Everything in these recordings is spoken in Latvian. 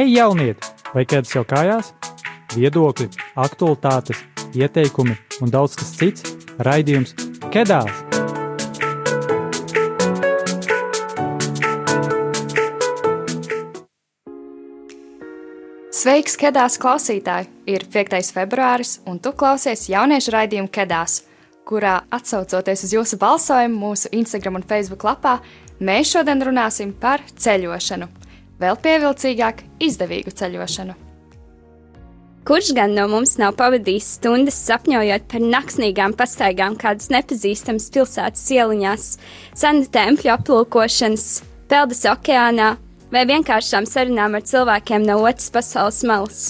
Hei, jaunieti! Vai ķēdes jau kājās? Viedokļi, aktualitātes, ieteikumi un daudz kas cits - raidījums Kedās! Sveiks, Kedās klausītāji! Ir 5. februāris, un tu klausies jauniešu raidījumu Kedās, kurā atsaucoties uz jūsu balsojumu mūsu Instagram un Facebook lapā, mēs šodien runāsim par ceļošanu, vēl pievilcīgāk, izdevīgu ceļošanu. Kurš gan no mums nav pavadījis stundas sapņojot par naksnīgām pastaigām kādas nepazīstamas pilsētas ieliņās, senu tempļu aplūkošanas, peldas okeānā vai vienkāršām sarunām ar cilvēkiem no otras pasaules malas?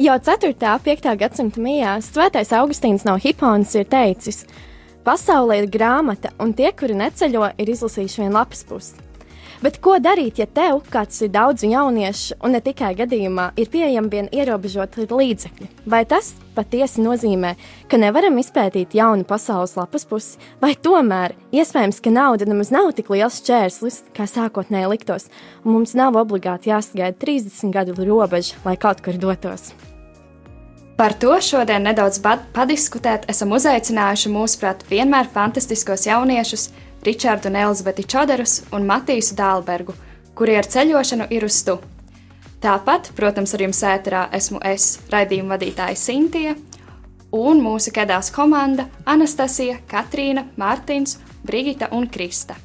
Jau 4. un 5. gadsimta mijā Svētais Augustīns no Hiponas ir teicis: Pasaulē ir grāmata, un tie, kuri neceļo, ir izlasījuši vienu lapas pusi. Bet ko darīt, ja tev, kāds ir daudz jauniešu, un ne tikai gadījumā, ir pieejami vien ierobežoti līdzekļi? Vai tas patiesi nozīmē, ka nevaram izpētīt jaunu pasaules lapas pusi, vai tomēr iespējams, ka nauda nemaz nav tik liels šķērslis, kā sākotnēji liktos, un mums nav obligāti jāsagaida 30 gadu robeža, lai kaut kur dotos? Par to šodien nedaudz padiskutēt esam uzaicinājuši mūsuprāt vienmēr fantastiskos jauniešus Ričārdu un Elizabeti Čoderus un Matīsu Dālbergu, kuri ar ceļošanu ir uz stu. Tāpat, protams, ar jums ēterā esmu es, raidījuma vadītāja Sintīja, un mūsu kedās komanda Anastasija, Katrīna, Mārtiņš, Brigita un Krista.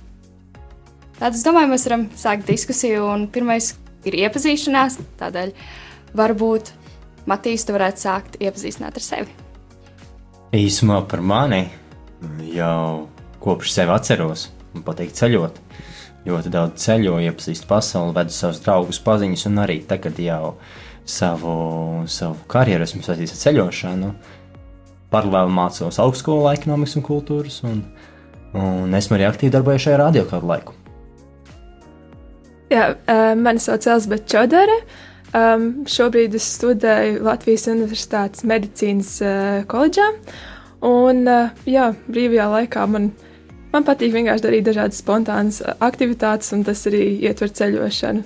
Tad es domāju, mēs varam sākt diskusiju, un pirmais ir iepazīšanās. Tādēļ varbūt Matīs, tu varētu sākt iepazīstināt ar sevi. Īsumā par mani jau kopš sevi atceros un patīk ceļot. Ļoti daudz ceļoju, iepazīstu pasauli, vedu savus draugus, paziņas, un arī tagad jau savu, savu karjeru esmu saistījis ar ceļošanu. Paralēli mācos augstskolā ekonomikas un kultūras, un, un esmu arī aktīvi darbojies šajā radio kādu laiku. Jā, mani sauc Elizabete Čodere. Um, šobrīd es studēju Latvijas Universitātes medicīnas uh, koledžā. Un, uh, jā, brīvajā laikā man ir Man patīk vienkārši darīt dažādas spontānas aktivitātes, un tas arī ietver ceļošanu.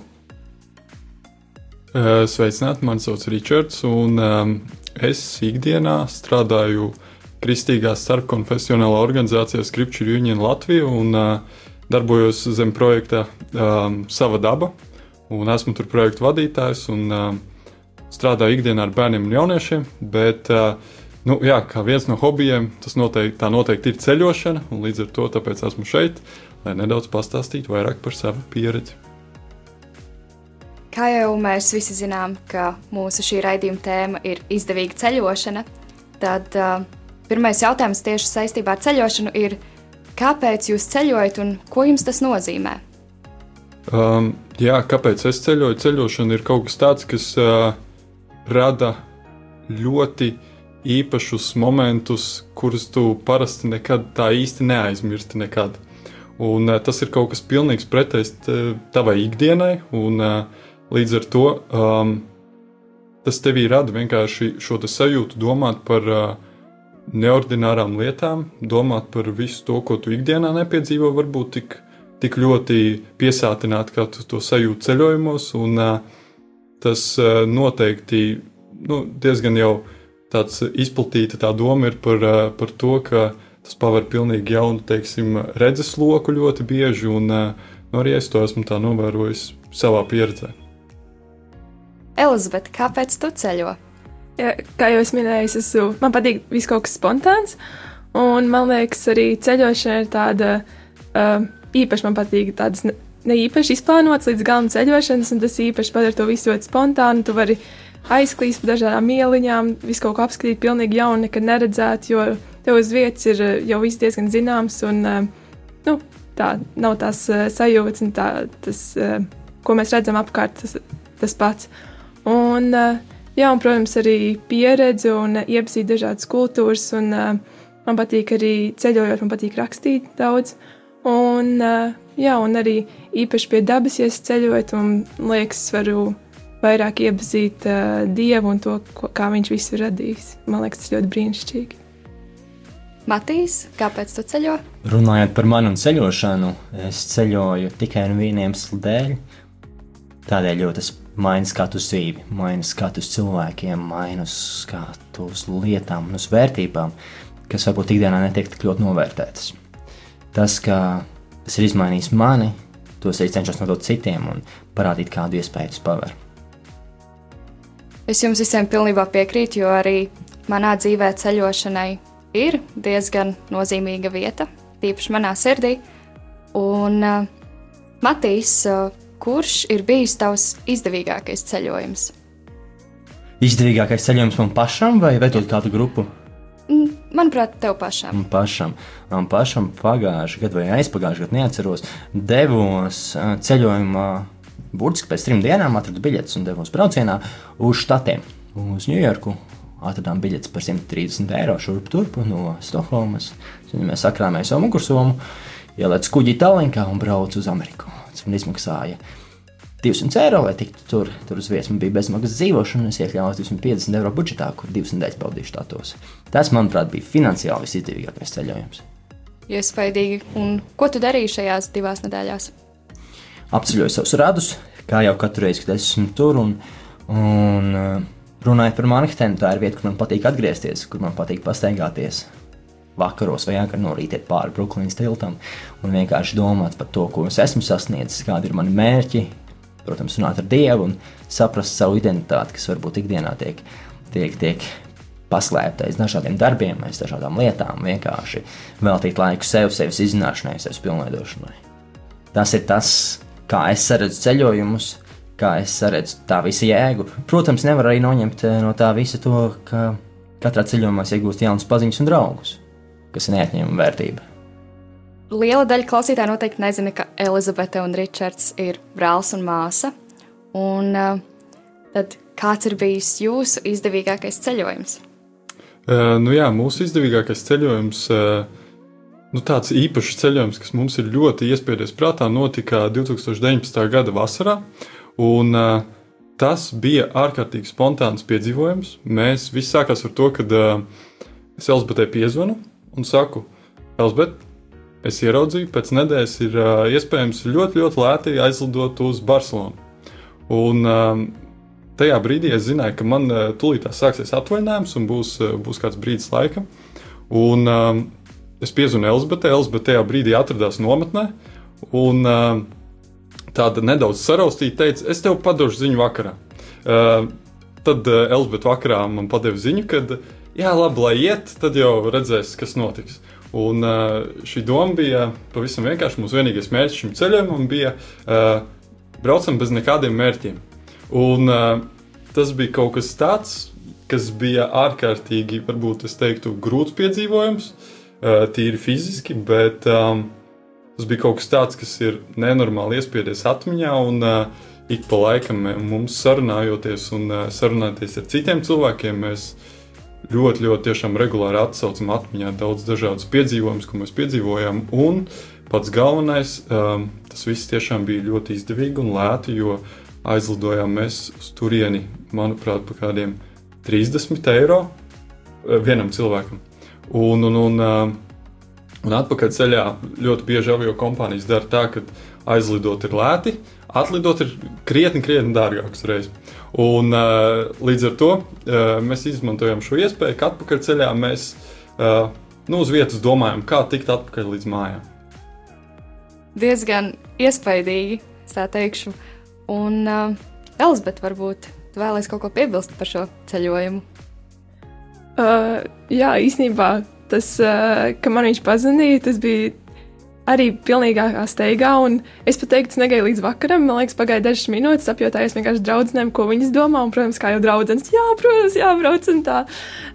Sveicināti, mani sauc Ričards, un um, es ikdienā strādāju Kristīgās starpkonfesionālā organizācijā Scripture Union Latvija un uh, darbojos zem projekta um, Sava daba, un esmu tur projektu vadītājs un um, strādāju ikdienā ar bērniem un jauniešiem, bet uh, Nu, jā, kā viens no hobijiem, tas noteikti, noteikti ir ceļošana, un līdz ar to esmu šeit, lai nedaudz pastāstītu vairāk par savu pieredzi. Kā jau mēs visi zinām, ka mūsu šī raidījuma tēma ir izdevīga ceļošana, tad uh, pirmais jautājums tieši saistībā ar ceļošanu ir, kāpēc jūs ceļojat un ko jums tas nozīmē? Um, jā, kāpēc es ceļoju? Ceļošana ir kaut kas tāds, kas uh, rada ļoti uh, īpašus momentus, kurus tu parasti nekad tā īsti neaizmirsti. Nekad. Un, uh, tas ir kaut kas pilnīgs pretējs tavai ikdienai, un uh, līdz ar to um, tas tevī rada vienkārši šo sajūtu domāt par uh, neordinārām lietām, domāt par visu to, ko tu ikdienā nepiedzīvo, varbūt tik, tik ļoti piesātināt, kā tu to sajūti ceļojumos, un uh, tas uh, noteikti nu, diezgan jau tāds izplatīta tā doma ir par, eh, par to, ka tas paver pilnīgi jaunu, teiksim, redzes loku ļoti bieži, un eh, nu, arī es to esmu tā novērojis savā pieredzē. Elizabete, kāpēc tu ceļo? Ja, kā jau es minēju, es esmu, man patīk viss kaut kas spontāns, un man liekas, arī ceļošana ir tāda uh, īpaša, man patīk tādas ne, ne īpaši izplānotas līdz galam ceļošanas, un tas īpaši padara to visu ļoti spontānu. Tu vari uh, aizklīst pa dažādām ieliņām, visu kaut ko apskatīt, pilnīgi jaunu, nekad neredzēt, jo tev uz vietas ir eh, jau viss diezgan zināms, un eh, nu, tā nav tās eh, sajūtas, un tā, tas, ko mēs redzam apkārt, tas, tas pats. Un, jā, un, protams, arī pieredze un iepazīt dažādas kultūras, un man patīk arī ceļojot, man patīk rakstīt daudz. Un, jā, un arī īpaši pie dabas, ja es ceļoju, un liekas, varu vairāk iepazīt uh, Dievu un to, ko, kā Viņš visu radījis. Man liekas, tas ļoti brīnišķīgi. Matīs, kāpēc tu ceļo? Runājot par manu ceļošanu, es ceļoju tikai un viena iemesla dēļ. Tādēļ, jo tas maina skatu uz dzīvi, maina skatu uz cilvēkiem, maina skatu uz lietām un uz vērtībām, kas varbūt ikdienā netiek tik ļoti novērtētas. Tas, ka tas ir izmainījis mani, to es arī cenšos nodot citiem un parādīt, kādu iespēju tas paver. Es jums visiem pilnībā piekrītu, jo arī manā dzīvē ceļošanai ir diezgan nozīmīga vieta, tīpaši manā sirdī. Un uh, Matīs, uh, kurš ir bijis tavs izdevīgākais ceļojums? Izdevīgākais ceļojums man pašam vai veidot kādu grupu? Manuprāt, tev pašam. Man pašam, man pašam pagājušajā gadā vai aizpagājušajā gadā neatceros, devos ceļojumā burtiski pēc trim dienām atradu biļetes un devos braucienā uz štatiem, uz Ņujorku. Atradām biļetes par 130 eiro šurp turp no Stokholmas. Mēs sakrājām savu mugursomu, ielēcu kuģi Tallinkā un braucu uz Ameriku. Tas man izmaksāja 200 eiro, lai tiktu tur. Tur uz vietas bija bezmaksas dzīvošana, un es iekļāvos 250 eiro budžetā, kur divas nedēļas pavadīju štatos. Tas, manuprāt, bija finansiāli visizdevīgākais ceļojums. Iespaidīgi. Un ko tu darīji šajās divās nedēļās? Apceļoju savus radus, kā jau katru reizi, kad esmu tur. Un, un uh, runājot par Manhetenu, tā ir vieta, kur man patīk atgriezties, kur man patīk pastaigāties. Vakaros vai agrāk no rīta pāri Brooklynas tiltam un vienkārši domāt par to, ko es esmu sasniedzis, kādi ir mani mērķi. Protams, runāt ar Dievu un saprast savu identitāti, kas varbūt ikdienā tiek, tiek, tiek paslēpta aiz dažādiem darbiem, aiz dažādām lietām, vienkārši veltīt laiku sev, sevis izzināšanai, sevis pilnveidošanai. Tas ir tas, kā es redzu ceļojumus, kā es redzu tā visa jēgu. Protams, nevar arī noņemt eh, no tā visa to, ka katrā ceļojumā iegūst jaunas paziņas un draugus, kas ir neatņemama vērtība. Liela daļa klausītāju noteikti nezina, ka Elizabete un Ričards ir brālis un māsa. Un, uh, tad kāds ir bijis jūsu izdevīgākais ceļojums? Uh, nu jā, mūsu izdevīgākais ceļojums uh, nu, tāds īpašs ceļojums, kas mums ir ļoti iespējas prātā, notika 2019. gada vasarā. Un, uh, tas bija ārkārtīgi spontāns piedzīvojums. Mēs visi sākās ar to, ka uh, es Elzbetē piezvanu un saku, Elzbet, es ieraudzīju, pēc nedēļas ir uh, iespējams ļoti, ļoti lēti aizlidot uz Barcelonu. Un, uh, tajā brīdī es zināju, ka man uh, tūlīt sāksies atvaļinājums un būs, uh, būs kāds brīdis laika. Un, uh, Es piezvanu Elzbetē, Elzbete tajā brīdī atradās nometnē, un uh, tāda nedaudz saraustīta teica, es tev padošu ziņu vakarā. Uh, tad uh, Elzbete vakarā man padeva ziņu, ka, jā, labi, lai iet, tad jau redzēs, kas notiks. Un uh, šī doma bija pavisam vienkārši. Mūsu vienīgais mērķis šim ceļojumam bija uh, braucam bez nekādiem mērķiem. Un uh, tas bija kaut kas tāds, kas bija ārkārtīgi, varbūt es teiktu, grūts piedzīvojums. Uh, Eh, tīri fiziski, bet um, tas bija kaut kas tāds, kas ir nenormāli iespiedies atmiņā. Un, uh, ik pa laikam mums sarunājoties un uh, sarunāties ar citiem cilvēkiem, mēs ļoti, ļoti regulāri atsaucam atmiņā daudz dažādus piedzīvojumus, ko mēs piedzīvojām. Un pats galvenais, um, tas viss tiešām bija ļoti izdevīgi un lēti, jo aizlidojām mēs uz turieni, manuprāt, par kādiem 30 eiro vienam cilvēkam. Un, un, un, um, un atpakaļ ceļā ļoti bieži avio kompānijas dara tā, ka aizlidot ir lēti, atlidot ir krietni, krietni dārgāks reizes. Un, uh, līdz ar to uh, mēs izmantojam šo iespēju, ka atpakaļ ceļā mēs nu, uz vietas domājam, kā tikt atpakaļ līdz mājām. Diezgan iespaidīgi, tā teikšu. Un, uh, Elizabete, varbūt vēlēs kaut ko piebilst par šo ceļojumu. Uh, jā, īstenībā tas, uh, ka man viņš pazudīja, tas bija arī pilnīgākā steigā. Es pat teiktu, negaidīju līdz vakaram. Man liekas, pagāja dažas minūtes, apjautājos vienkārši draudzenēm, ko viņas domā. Un, protams, kā jau draudzenes, jā, protams, jābrauc un tā.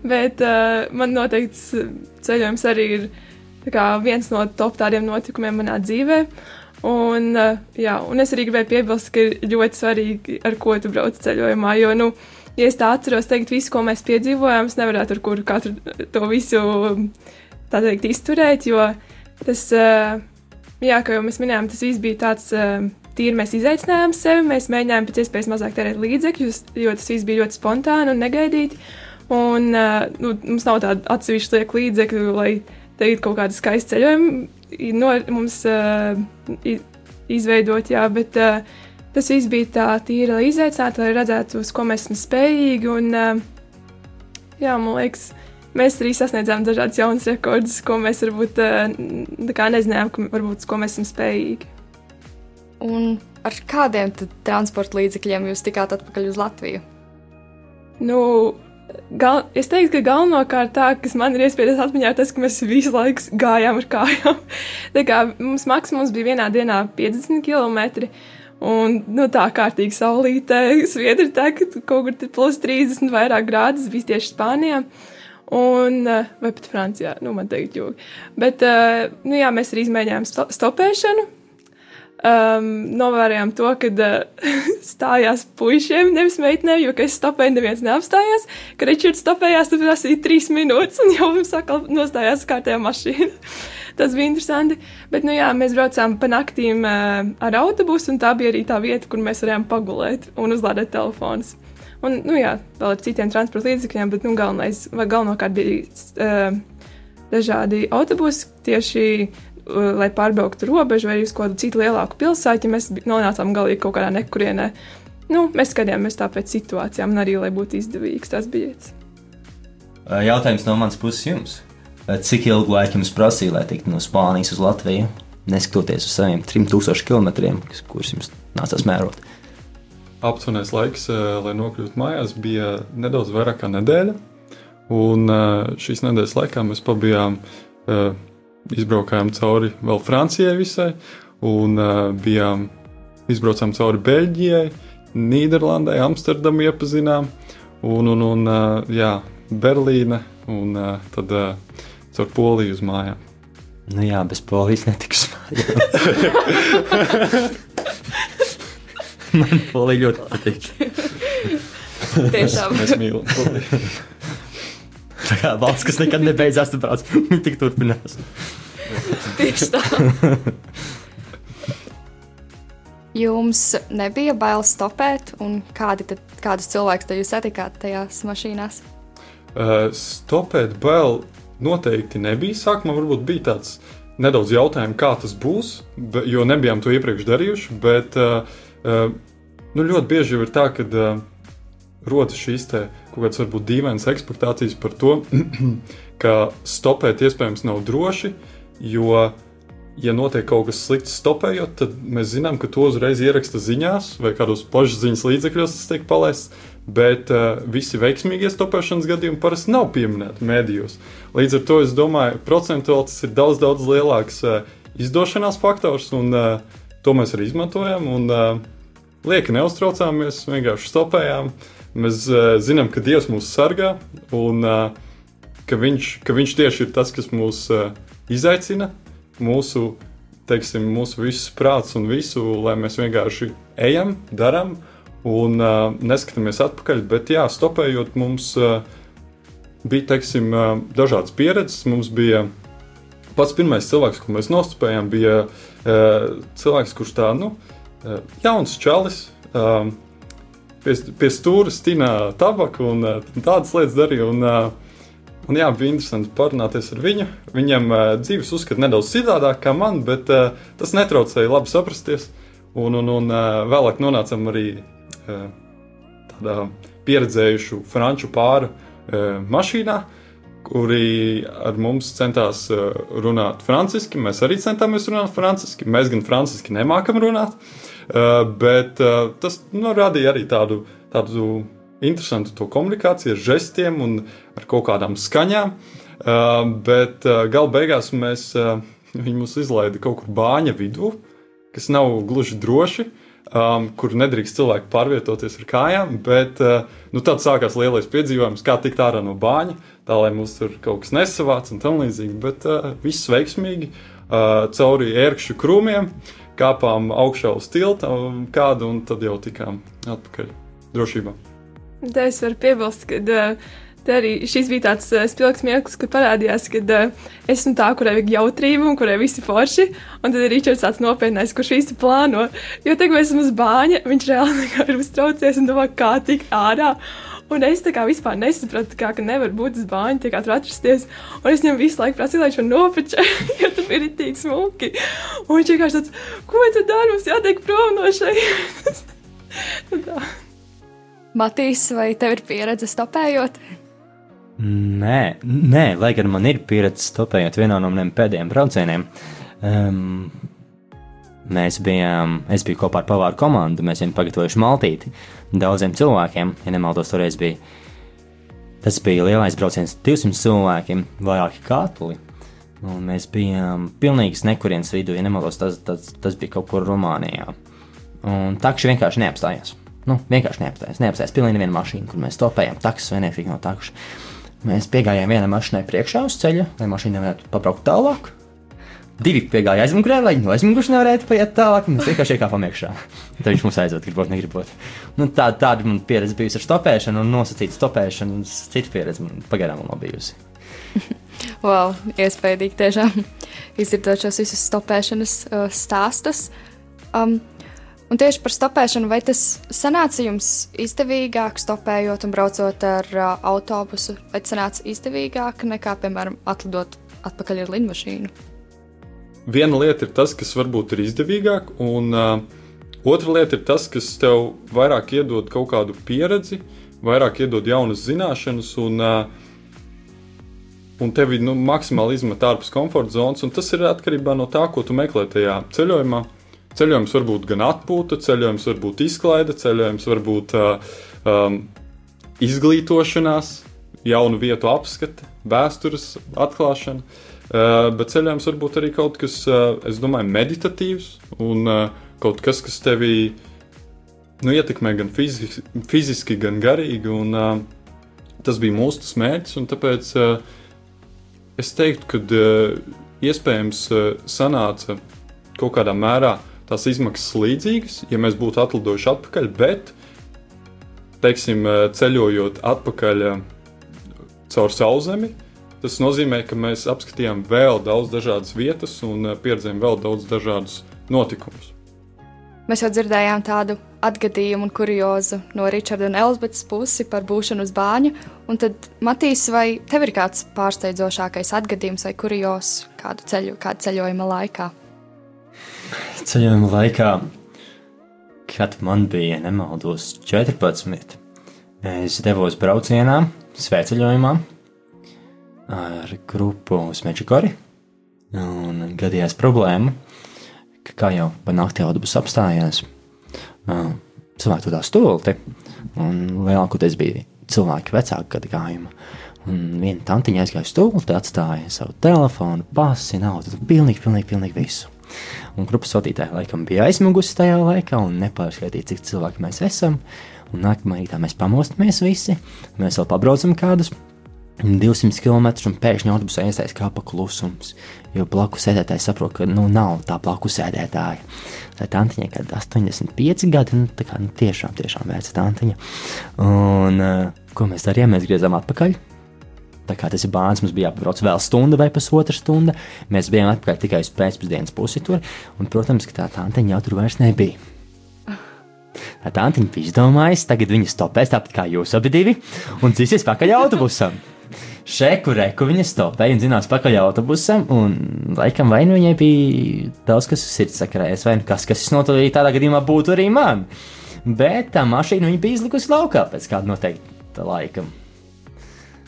Bet uh, man noteikti ceļojums arī ir kā, viens no top tādiem notikumiem manā dzīvē. Un, uh, jā, un es arī gribēju piebilst, ka ir ļoti svarīgi, ar ko tu brauc ceļojumā. Jo, nu, uh, ja es tā atceros, teikt, visu, ko mēs piedzīvojām, es nevarētu ar kuru katru to visu tā teikt, izturēt, jo tas, jā, kā jau mēs minējām, tas viss bija tāds. Tīri mēs izaicinājām sevi, mēs mēģinājām pēc iespējas mazāk tērēt līdzekļus, jo tas viss bija ļoti spontāni un negaidīti. Un, nu, mums nav tāda atsevišķa lieka līdzekļu, lai teiktu kaut kādu skaistu ceļojumu no, mums izveidot, jā, bet uh, tas viss bija tā tīri, lai izaicinātu, lai redzētu, uz ko mēs esam spējīgi. Un, uh, jā, man liekas, mēs arī sasniedzām dažādas jaunas rekordus, ko mēs varbūt uh, nezinājām, ka, varbūt, ko mēs esam spējīgi. Un ar kādiem transporta līdzekļiem jūs tikāt atpakaļ uz Latviju? Nu, Gal, es teiktu, ka galvenokārt tā, kas man ir iespējas atmiņā, ir tas, ka mēs visu laiku gājām ar kājām. tā kā mums maksimums bija vienā dienā 50 km. Un nu, tā kārtīgi saulītē, sviedri tagad kaut kur plus 30 vairāk grādus bija tieši Spānijā. Un, eh, vai pat Francijā, nu, man teikt, jūgi. Bet, uh, nu, jā, mēs arī izmēģinājām sto stopēšanu, um, novērojām to, ka uh, stājās puišiem, nevis meitenēm, jo, kad es stopēju, neviens neapstājās. Kad Ričards stopējās, tad prasīja trīs minūtes, un jau mums atkal nostājās kārtējā mašīna. Tas bija interesanti. Bet, nu jā, mēs braucām pa naktīm uh, ar autobusu, un tā bija arī tā vieta, kur mēs varējām pagulēt un uzlādēt telefonus. Un, nu jā, vēl ar citiem transporta līdzekļiem, bet, nu, galvenais, galvenokārt bija uh, dažādi autobusi tieši Uh, lai pārbrauktu robežu vai uz kādu citu lielāku pilsētu, ja mēs nonācām galīgi kaut kādā nekurienē. Nu, mēs skatījāmies pēc situācijām, un arī, lai būtu izdevīgs tas. Uh, jautājums no manas puses jums. Cik ilgu laiku jums prasīja, lai tiktu no Spānijas uz Latviju, neskatoties uz saviem 3000 km, kurus jums nācās mērot? Aptuvenais laiks, lai nokļūtu mājās, bija nedaudz vairāk kā nedēļa. Un šīs nedēļas laikā mēs pabijām izbraukājām cauri vēl Francijai visai, un bijām izbraucām cauri Beļģijai, Nīderlandai, Amsterdamu iepazinām, un, un, un jā, Berlīne, un tad caur Poliju uz mājām. Nu jā, bez polijas netiks mājām. Man polija ļoti patīk. Tiešām. Mēs mīlam poliju. Tā kā valsts, kas nekad nebeidzās, tad brauc, viņi tik turpinās. Tieši tā. Jums nebija bail stopēt, un kādi tad, kādus cilvēkus jūs satikāt tajās mašīnās? Uh, stopēt bail noteikti nebija. Sākumā varbūt bija tāds nedaudz jautājums, kā tas būs, jo nebijām to iepriekš darījuši. Bet uh, uh, nu, ļoti bieži jau ir tā, ka uh, rodas šīs te, kaut kādas varbūt dīvainas ekspektācijas par to, ka stopēt iespējams nav droši, jo, ja notiek kaut kas slikts stopējot, tad mēs zinām, ka to uzreiz ieraksta ziņās vai kādos plašsaziņas līdzekļos tas tiek palaists. Bet uh, visi veiksmīgie stopēšanas gadījumi parasti nav pieminēti mēdījos. Līdz ar to es domāju, procentuāli tas ir daudz, daudz lielāks uh, izdošanās faktors, un uh, to mēs arī izmantojam. Un, uh, lieki neuztraucāmies, vienkārši stopējām. Mēs uh, zinām, ka Dievs mūs sargā un uh, ka, viņš, ka Viņš tieši ir tas, kas mūs uh, izaicina, mūsu, teiksim, mūsu visus prāts un visu, lai mēs vienkārši ejam, darām un uh, neskatāmies atpakaļ. Bet, jā, stopējot, mums uh, bija teiksim, uh, dažādas pieredzes. Mums bija pats pirmais cilvēks, ko mēs nostupējām, bija uh, cilvēks, kurš tā, nu, uh, jauns čalis. Uh, pie, pie stūra stīnā tabaku un tādas lietas darīja. Un, un jā, bija interesanti parunāties ar viņu. Viņam dzīves uzskata nedaudz citādāk kā man, bet tas netraucēja labi saprasties. Un, un, un vēlāk nonācām arī tādā pieredzējušu franču pāru mašīnā kuri ar mums centās runāt franciski. Mēs arī centāmies runāt franciski. Mēs gan franciski nemākam runāt. Bet tas nu, radīja arī tādu, tādu interesantu to komunikāciju ar žestiem un ar kaut kādām skaņām. Bet gala beigās mēs, viņi mūs izlaida kaut kur bāņa vidū, kas nav gluži droši. Um, kur nedrīkst cilvēki pārvietoties ar kājām, bet uh, nu, tad sākās lielais piedzīvojums, kā tikt ārā no bāņa, tā lai mums tur kaut kas nesavāc un tam līdzīgi. Bet uh, viss veiksmīgi uh, cauri ērkšķu krūmiem. Kāpām augšā uz tilta kādu, un tad jau tikām atpakaļ drošībā. Tā es varu piebilst, ka uh, arī šis bija tāds uh, spilgts mirklis, kad parādījās, ka uh, esmu tā, kurai vajag jautrību un kurai visi forši. Un tad ir Ričards tāds nopietnais, kurš īsti plāno. Jo tagad mēs esam uz bāņa, viņš reāli ir uztraucies un domā, kā tikt ārā. Un es tā kā vispār nesapratu, kā, ka nevar būt uz bāņa, kā tur atrasties. Un es viņam visu laiku prasīju, lai viņš man nopačē, jo tur ir tik smuki. Un viņš vienkārši tāds, ko tu dari, mums jātiek prom no šejienes. Nu. Matīs, vai tev ir pieredze stopējot? Nē, nē, lai gan man ir pieredze stopējot vienā no maniem pēdējiem braucieniem. Um, mēs bijām, es biju kopā ar pavāru komandu, mēs bijām pagatavojuši maltīti daudziem cilvēkiem, ja nemaldos, toreiz bija. Tas bija lielais brauciens 200 cilvēkiem, vairāki katli. Un mēs bijām pilnīgi nekurienes vidū, ja nemaldos, tas, tas, tas bija kaut kur Rumānijā. Un takši vienkārši neapstājās. Nu, vienkārši neapstājās. Neapstājās pilnīgi neviena mašīna, kur mēs topējām. Taksis vai nefīgi no takša. Mēs piegājām vienai mašīnai priekšā uz ceļa, lai mašīna varētu pabraukt tālāk. Divi piegāja aizmugurē, lai no aizmugures nevarētu paiet tālāk. Mēs vienkārši iekāpām iekšā. Tad viņš mums aizved, gribot, negribot. Nu, tā, tāda man pieredze bijusi ar stopēšanu un nosacītu stopēšanu. Cita pieredze man pagaidām nav bijusi. Wow, iespaidīgi tiešām izdzirdot šos visus stopēšanas uh, stāstus. Um, un tieši par stopēšanu, vai tas sanāca jums izdevīgāk stopējot un braucot ar uh, autobusu, vai tas sanāca izdevīgāk nekā, piemēram, atlidot atpakaļ ar lidmašīnu? Viena lieta ir tas, kas varbūt ir izdevīgāk, un uh, otra lieta ir tas, kas tev vairāk iedod kaut kādu pieredzi, vairāk iedod jaunas zināšanas, un uh, un tevi nu, maksimāli izmet ārpus komforta zonas, un tas ir atkarībā no tā, ko tu meklē tajā ceļojumā. Ceļojums var būt gan atpūta, ceļojums var būt izklaide, ceļojums var būt uh, um, izglītošanās, jaunu vietu apskate, vēstures atklāšana. Uh, bet ceļojums var būt arī kaut kas, uh, es domāju, meditatīvs un uh, kaut kas, kas tevi nu, ietekmē gan fiziski, fiziski gan garīgi. Un, uh, tas bija mūsu mērķis, un tāpēc uh, Es teiktu, ka uh, iespējams uh, sanāca kaut kādā mērā tās izmaksas līdzīgas, ja mēs būtu atlidojuši atpakaļ, bet, teiksim, uh, ceļojot atpakaļ uh, caur sauszemi, tas nozīmē, ka mēs apskatījām vēl daudz dažādas vietas un uh, pieredzējām vēl daudz dažādus notikumus. Mēs jau dzirdējām tādu atgadījumu un kuriozu no Ričarda un Elizabetes puses par būšanu uz bāņa. Un tad, Matīs, vai tev ir kāds pārsteidzošākais atgadījums vai kurios kādu ceļu, kādu ceļojuma laikā? Ceļojuma laikā, kad man bija nemaldos 14, es devos braucienā, svētceļojumā ar grupu uz Mečikori. Un gadījās problēma, kā jau pa nakti autobus apstājās, cilvēki tur tā stulti, un lielākoties bija cilvēki vecāka gadagājuma. Un viena tantiņa aizgāja stūri, atstāja savu telefonu, pasi, naudu, pilnīgi, pilnīgi, pilnīgi visu. Un grupas vadītāja laikam bija aizmugusi tajā laikā un nepārskaitīja, cik cilvēki mēs esam. Un nākamā rītā mēs pamostamies visi, mēs vēl pabraucam kādus 200 km un pēkšņi autobusā iesaistās kā paklusums. Jo blakus sēdētājs saprot, ka nu, nav tā blakus sēdētāja. Tā ir tantiņa, kad 85 gadi, nu, tā kā nu, tiešām, tiešām veca tantiņa. Un uh, ko mēs darījām? Mēs griezām atpakaļ. Tā kā tas ir bāns, mums bija jāpabrauc vēl stunda vai pusotra stunda. Mēs bijām atpakaļ tikai uz pēcpusdienas pusi tur, un, protams, ka tā tantiņa jau tur vairs nebija. Tā tantiņa bija izdomājusi, tagad viņa stopēs tāpat kā jūs abi divi, un dzīsies pakaļ autobusam šeku reku viņa stopēja un zinās pakaļ autobusam, un laikam vai nu viņai bija daudz kas sirds sakrājies, vai nu kas, kas notiek tādā gadījumā būtu arī man. Bet tā mašīna viņa bija izlikusi laukā pēc kāda noteikta laika.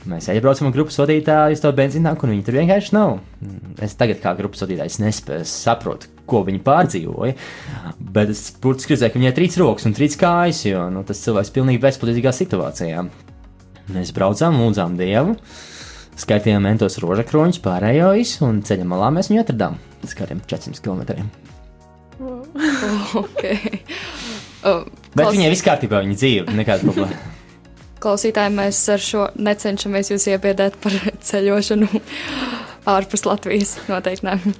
Mēs iebraucam ar grupas vadītāju uz to benzīnāku, un viņi tur vienkārši nav. Es tagad, kā grupas vadītājs, nespēju saprast, ko viņi pārdzīvoja. Bet es burtiski redzēju, ka viņai trīs rokas un trīs kājas, jo nu, tas cilvēks ir pilnīgi bezpalīdzīgā situācijā. Mēs braucām, lūdzām Dievu, skaitījām mentos rožakroņus, pārējo visu, un ceļā malā mēs viņu atradām uz kādiem 400 km. Oh, okay. oh, Bet viņai viss kārtībā, viņa dzīve, nekāda problēma. Klausītāji, mēs ar šo necenšamies jūs iebiedēt par ceļošanu ārpus Latvijas. Noteikti ne.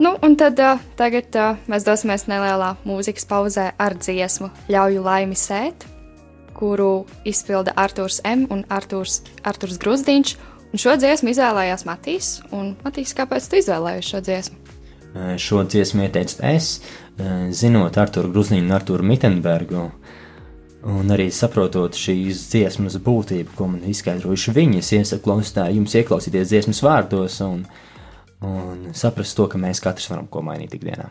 Nu, un tad uh, tagad uh, mēs dosimies nelielā mūzikas pauzē ar dziesmu Ļauju laimi sēt kuru izpilda Arthurs M. un Arthurs, Arthurs Grusdiņš. Un šo dziesmu izvēlējās Matīs. Matīs, kāpēc tu izvēlējies šo dziesmu? Šo dziesmu ieteicu es, zinot Arthuru Grusdiņu un Arthuru Mittenbergu. Un arī saprotot šīs dziesmas būtību, ko man izskaidrojuši viņi, es iesaku klausītājiem jums ieklausīties dziesmas vārdos un un saprast to, ka mēs katrs varam ko mainīt ikdienā.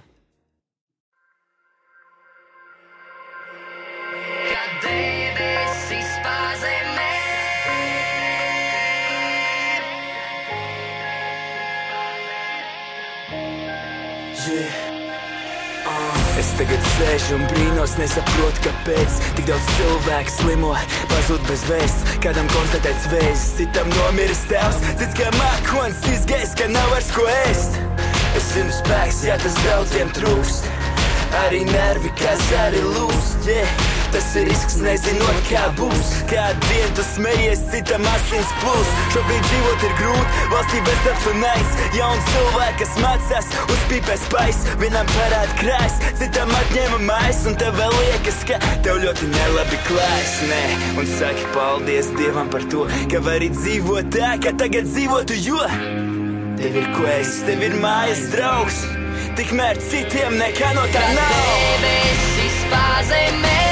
Tagad sēžu un brīnos, nesaprotu, kāpēc tik daudz cilvēku slimo, pazūd bez vēsts. Kādam konstatēts vēzis, citam nomiris tēvs, cits kā mākslinieks izgājis, ka nav vairs ko ēst. Es zinu spēks, ja tas daudziem trūkst. Arī nervi, kas arī lūst. Yeah. Tas ir risks, nezinot, kā būs. Kādu dienu tu smejies, citam asins plūs. Šobrīd dzīvot ir grūti, valstī bezdarbs un naids. Jauni cilvēki, kas mācās, uzpīpēs spais. Vienam parāda krājs, citam atņēma mais. Un tev vēl liekas, ka tev ļoti nelabi klājas. Nē, un saki paldies Dievam par to, ka vari dzīvot tā, kā tagad dzīvotu, jo tev ir ko es, tev ir mājas draugs. Tikmēr citiem nekā no tā nav. debesis pazemē.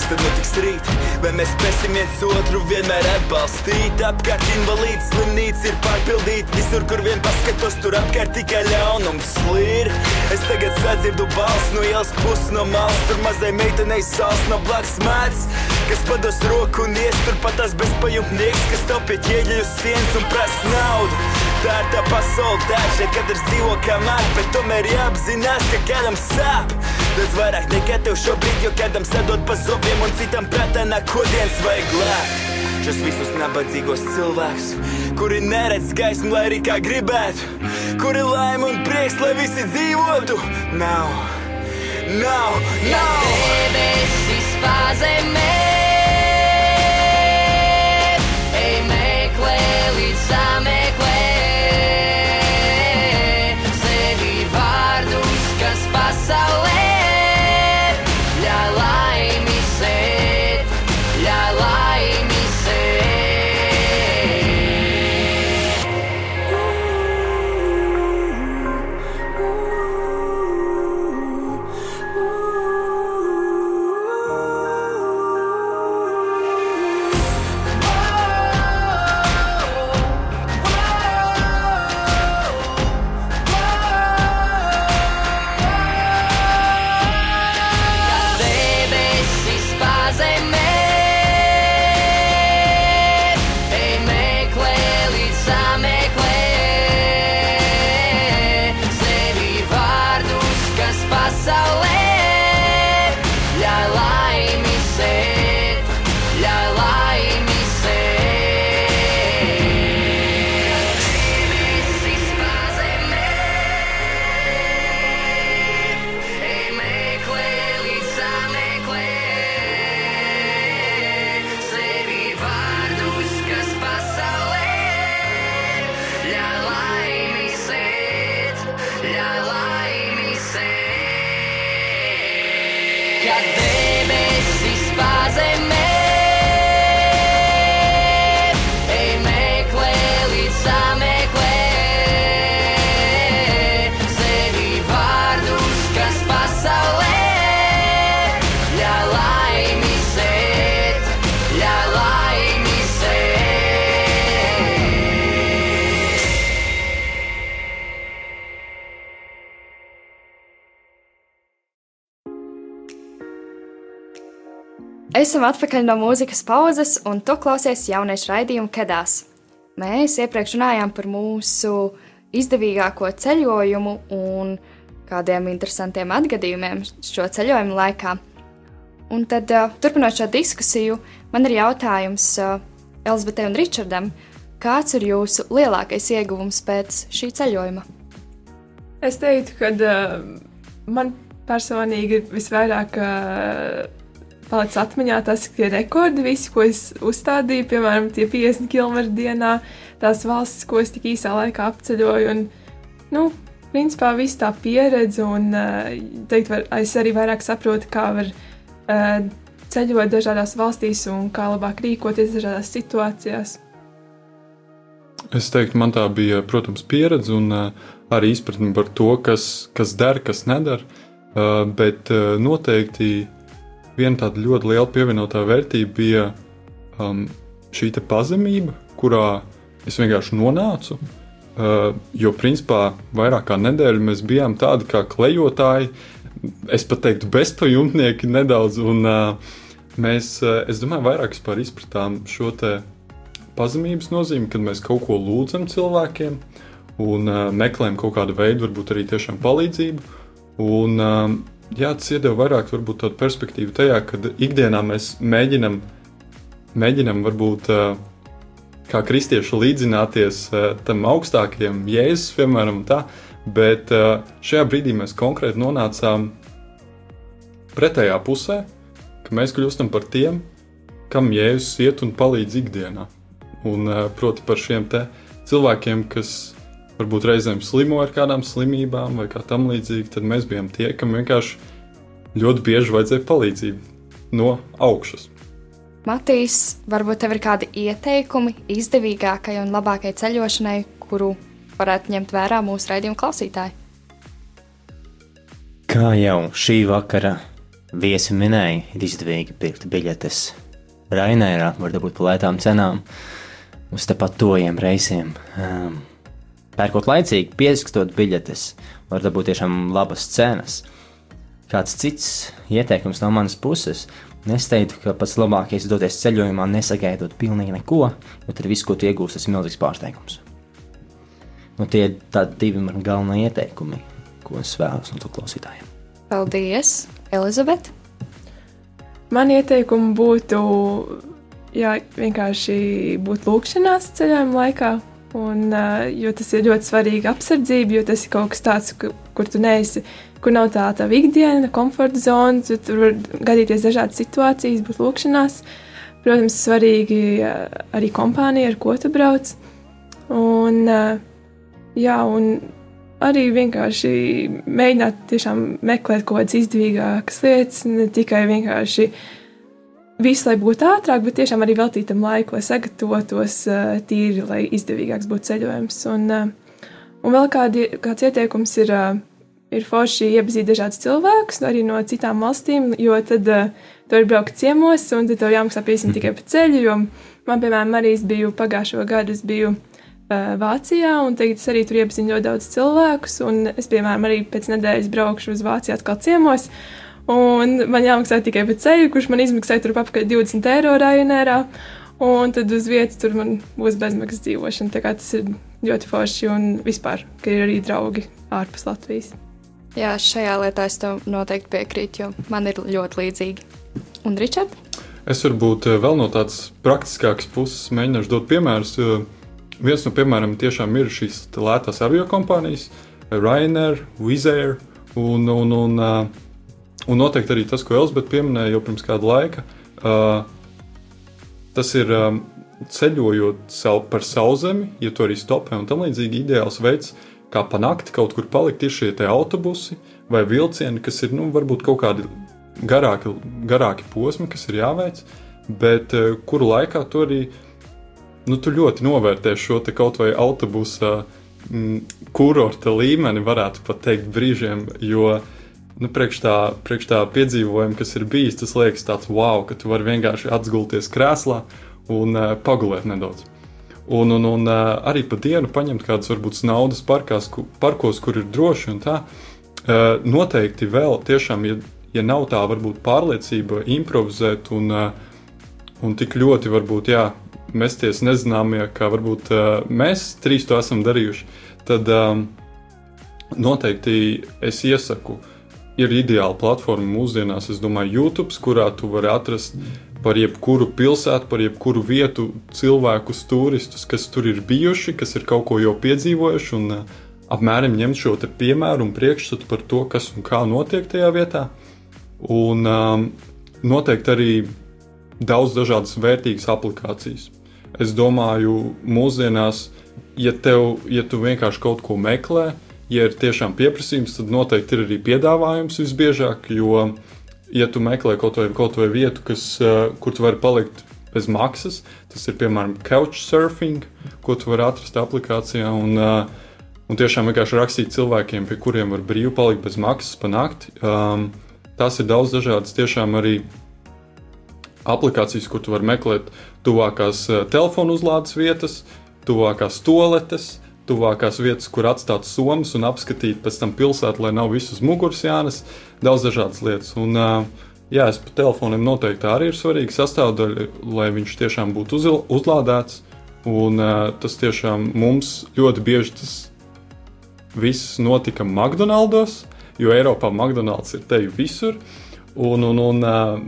Kas tad notiks rīt? Vai mēs spēsim viens otru vienmēr atbalstīt? Apkārt invalīds slimnīca ir pārpildīta. Visur, kur vien paskatos, tur apkārt tikai ļaunums slīd. Es tagad sadzirdu balsi no ielas puses no malas. Tur mazai meitenei sāls no blakus mēts. Kas pados roku un ies turpat tas bezpajumtnieks, kas tev pie ķieģeļu sienas un prasa naudu. Tā ir tā pasaule, dažai katrs dzīvo kā māk, bet tomēr jāapzinās, ka kādam sāp. Daudz vairāk nekā tev šobrīd, jo kādam sadod pa zobiem un citam prātā nāk kodienas vai glābt. Šos visus nabadzīgos cilvēkus, kuri neredz gaismu, lai arī kā gribētu, kuri laime un prieks, lai visi dzīvotu, nav, nav, nav. Debesis pazemē, Esam atpakaļ no mūzikas pauzes, un tu klausies jauniešu raidījumu Kedās. Mēs iepriekš runājām par mūsu izdevīgāko ceļojumu un kādiem interesantiem atgadījumiem šo ceļojumu laikā. Un tad, uh, turpinot šo diskusiju, man ir jautājums uh, Elizabetei un Ričardam, kāds ir jūsu lielākais ieguvums pēc šī ceļojuma? Es teiktu, ka uh, man personīgi visvairāk uh, palicis atmiņā tas, ka tie rekordi, visi, ko es uzstādīju, piemēram, tie 50 km dienā, tās valstis, ko es tik īsā laikā apceļoju. Un, nu, principā viss tā pieredze, un uh, teikt, var, es arī vairāk saprotu, kā var uh, ceļot dažādās valstīs un kā labāk rīkoties dažādās situācijās. Es teiktu, man tā bija, protams, pieredze un uh, arī izpratne par to, kas, kas der, kas neder. Uh, bet noteikti viena tāda ļoti liela pievienotā vērtība bija um, šī pazemība, kurā es vienkārši nonācu. Uh, jo, principā, vairāk kā nedēļu mēs bijām tādi kā klejotāji, es pat teiktu, bezpajumtnieki nedaudz. Un, uh, mēs, uh, es domāju, vairāk izpratām šo pazemības nozīme, kad mēs kaut ko lūdzam cilvēkiem un uh, meklējam kaut kādu veidu, varbūt arī tiešām palīdzību. Un, uh, jā, tas iedod vairāk varbūt, tādu perspektīvu tajā, kad ikdienā mēs mēģinam, mēģinam varbūt uh, kā kristieši līdzināties uh, tam augstākajam jēzus, piemēram, tā, bet uh, šajā brīdī mēs konkrēti nonācām pretējā pusē, ka mēs kļūstam par tiem, kam jēzus iet un palīdz ikdienā. Un, eh, proti, par šiem cilvēkiem, kas varbūt reizēm slimo ar kādām slimībām vai kā tam līdzīgi, tad mēs bijām tie, kam vienkārši ļoti bieži vajadzēja palīdzību no augšas. Matīs, varbūt tev ir kādi ieteikumi izdevīgākai un labākai ceļošanai, kuru varētu ņemt vērā mūsu raidījuma klausītāji? Kā jau šī vakara viesi minēja, ir izdevīgi pirkt biļetes Rainērā, var dabūt lētām cenām. Uz tepat tojiem reisiem. Um, pērkot laicīgi, piesakstot biļetes, var dabūt tiešām labas cenas. Kāds cits ieteikums no manas puses. Es teiktu, ka pats labākais ir doties ceļojumā, nesagaidot pilnīgi neko, jo tad viss, ko tu iegūsi, tas ir milzīgs pārsteigums. Nu, tie ir tādi divi mani galvenie ieteikumi, ko es vēlos no klausītājiem. Paldies, Elizabete! Man ieteikumi būtu jā, vienkārši būt lūkšanās ceļojuma laikā. Un, uh, jo tas ir ļoti svarīgi apsardzība, jo tas ir kaut kas tāds, kur, kur tu neesi, kur nav tā tā ikdiena, komforta zona, tu, tur var gadīties dažādas situācijas, būt lūkšanās. Protams, svarīgi uh, arī kompānija, ar ko tu brauc. Un, uh, jā, un arī vienkārši mēģināt tiešām meklēt kaut kādas izdevīgākas lietas, ne tikai vienkārši uh, visu, lai būtu ātrāk, bet tiešām arī veltīt tam laiku, lai sagatavotos uh, tīri, lai izdevīgāks būtu ceļojums. Un, uh, un vēl kādi, kāds ieteikums ir, uh, ir forši iepazīt dažādus cilvēkus, arī no citām valstīm, jo tad uh, tu vari braukt ciemos, un tad tev jāmaksā 50 tikai pa ceļu. Jo man, piemēram, arī biju pagājušo gadu, es biju uh, Vācijā, un tagad es arī tur iepazinu ļoti daudz cilvēkus, un es, piemēram, arī pēc nedēļas braukšu uz Vāciju atkal ciemos. Un man jāmaksā tikai par ceļu, kurš man izmaksāja tur apmēram 20 eiro rajonērā. Un tad uz vietas tur man būs bezmaksas dzīvošana. Tā kā tas ir ļoti forši un vispār, ka ir arī draugi ārpus Latvijas. Jā, šajā lietā es tev noteikti piekrītu, jo man ir ļoti līdzīgi. Un Ričard? Es varbūt eh, vēl no tādas praktiskākas puses mēģināšu dot piemērus. Viens no piemēriem tiešām ir šīs lētās avio kompānijas, Ryanair, Wizz Air un, un, un uh, Un noteikti arī tas, ko Elizabete pieminēja jau pirms kāda laika, uh, tas ir um, ceļojot savu, par sauszemi, ja to arī stopē un tam līdzīgi ideāls veids, kā panākt kaut kur palikt, ir šie autobusi vai vilcieni, kas ir nu, varbūt kaut kādi garāki, garāki posmi, kas ir jāveic, bet uh, kuru laikā tu arī nu, tu ļoti novērtē šo kaut vai autobusa mm, kurorta līmeni, varētu pat teikt, brīžiem, jo uh, nu, priekš tā, priekš tā piedzīvojuma, kas ir bijis, tas liekas tāds wow, ka tu vari vienkārši atgulties krēslā un uh, pagulēt nedaudz. Un, un, un uh, arī pa dienu paņemt kādas varbūt naudas parkās, ku, parkos, kur ir droši un tā. Uh, noteikti vēl tiešām, ja, ja nav tā varbūt pārliecība improvizēt un, uh, un tik ļoti varbūt, jā, mesties nezināmie, kā varbūt uh, mēs trīs to esam darījuši, tad um, noteikti es iesaku uh, ir ideāla platforma mūsdienās, es domāju, YouTube, kurā tu vari atrast par jebkuru pilsētu, par jebkuru vietu cilvēkus, turistus, kas tur ir bijuši, kas ir kaut ko jau piedzīvojuši, un uh, apmēram ņemt šo piemēru un priekšstatu par to, kas un kā notiek tajā vietā. Un um, noteikti arī daudz dažādas vērtīgas aplikācijas. Es domāju, mūsdienās, ja, tev, ja tu vienkārši kaut ko meklē, ja ir tiešām pieprasījums, tad noteikti ir arī piedāvājums visbiežāk, jo ja tu meklē kaut vai, kaut vai vietu, kas, uh, kur tu vari palikt bez maksas, tas ir piemēram couchsurfing, ko tu vari atrast aplikācijā. Un, uh, un tiešām vienkārši rakstīt cilvēkiem, pie kuriem var brīvi palikt bez maksas pa nakti. Um, tās ir daudz dažādas, tiešām arī aplikācijas, kur tu vari meklēt tuvākās uh, telefonu uzlādes vietas, tuvākās toaletes. Tuvākās vietas, kur atstāt somas un apskatīt pēc tam pilsētu, lai nav visas muguras jānes, daudz dažādas lietas. Un, uh, Jā, es pa telefonam noteikti arī ir svarīga sastāvdaļa, lai viņš tiešām būtu uz, uzlādēts. Un uh, tas tiešām mums ļoti bieži tas viss notika McDonald's, jo Eiropā McDonald's ir te visur. Un, un, un uh,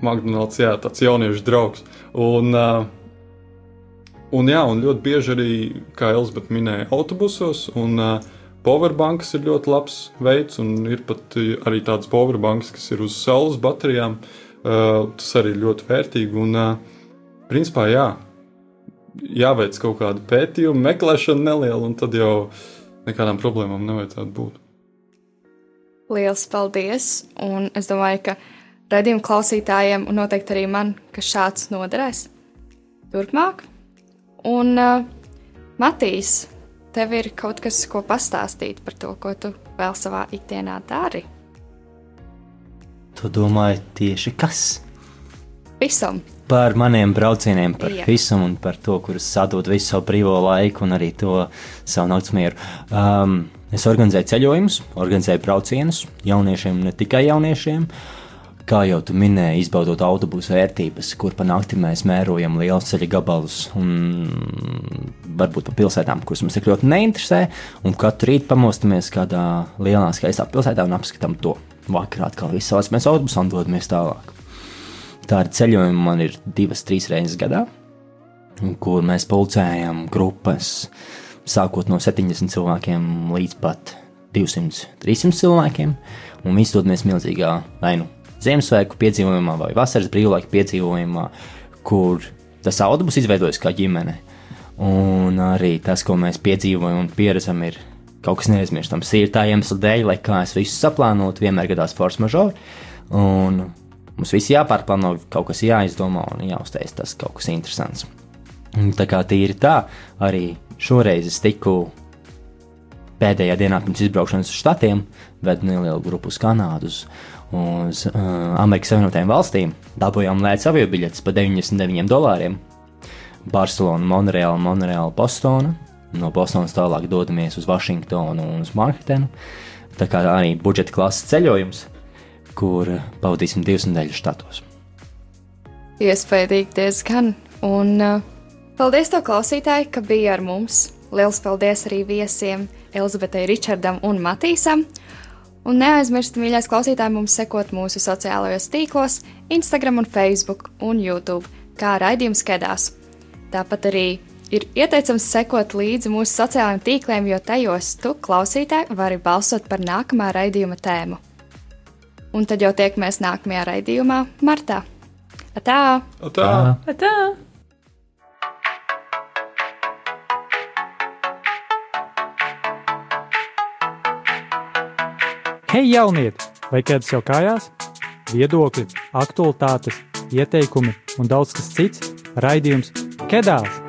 McDonald's, jā, tāds jauniešu draugs. Un, uh, un, jā, un ļoti bieži arī, kā Elizabete minēja, autobusos. Un, uh, Powerbanks ir ļoti labs veids, un ir pat arī tādas powerbanks, kas ir uz saules baterijām. Uh, tas arī ir ļoti vērtīgi. Un, uh, principā, jā, jāveic kaut kāda pētījuma, meklēšana neliela, un tad jau nekādām problēmām nevajadzētu būt. Lielas paldies! Un es domāju, ka redzējumu klausītājiem, un noteikti arī man, ka šāds noderēs turpmāk. Un uh, Matīs, tev ir kaut kas, ko pastāstīt par to, ko tu vēl savā ikdienā dari? Tu domāji tieši kas? Visam. Par maniem braucieniem, par Jā. visam un par to, kurus sadod visu savu brīvo laiku un arī to savu naktsmieru. Um, es organizēju ceļojumus, organizēju braucienus jauniešiem, ne tikai jauniešiem. Kā jau tu minēji, izbaudot autobusu vērtības, kur pa nakti mēs mērojam lielus ceļa gabalus, un varbūt pa pilsētām, kuras mums tik ļoti neinteresē. Un katru rītu pamostamies kādā lielā, skaistā pilsētā un apskatām to. Vakarā atkal viss savās mēs autobusā un dodamies tālāk. Tādi ceļojumi man ir divas, trīs reizes gadā, kur mēs pulcējam grupas, sākot no 70 cilvēkiem līdz pat 200, 300 cilvēkiem, un visi dodamies milzīgā vai nu Ziemassvētku piedzīvojumā vai vasaras brīvlaika piedzīvojumā, kur tas autobus izveidojas kā ģimene. Un arī tas, ko mēs piedzīvojam un pieredzam, ir kaut kas neaizmirstams. Ir tā iemesla dēļ, lai kā es visu saplānotu, vienmēr gadās force majeure. Un mums viss jāpārplāno, kaut kas jāizdomā un jāuztais tas kaut kas interesants. Un Tā kā tīri tā, arī šoreiz es tiku pēdējā dienā pirms izbraukšanas uz štatiem, vedu nelielu grupu uz Kanādu, uz, uz uh, Amerikas Savienotajām valstīm. Dabūjām lētas avio biļetes par 99 dolāriem. Barcelona, Monreāla, Monreāla, Bostona. No Bostonas tālāk dodamies uz Vašingtonu un uz Manhetenu. Tā kā arī budžeta klases ceļojums, kur pavadīsim divas nedēļas štatos. Iespējams, diezgan. Un uh, paldies to klausītāji, ka bija ar mums. Lielas paldies arī viesiem Elizabetei, Ričardam un Matīsam. Un neaizmirstiet, mīļais klausītāji, mums sekot mūsu sociālajos tīklos, Instagram, un Facebook un YouTube, kā raidījums kedās. Tāpat arī ir ieteicams sekot līdzi mūsu sociālajiem tīkliem, jo tajos tu, klausītāji, vari balsot par nākamā raidījuma tēmu. Un tad jau tiekamies nākamajā raidījumā, martā. Tā! Tā! Tā! Hei, jaunieti! Vai kāds jau kājās? Viedokļi, aktualitātes, ieteikumi un daudz kas cits - raidījums Kedās!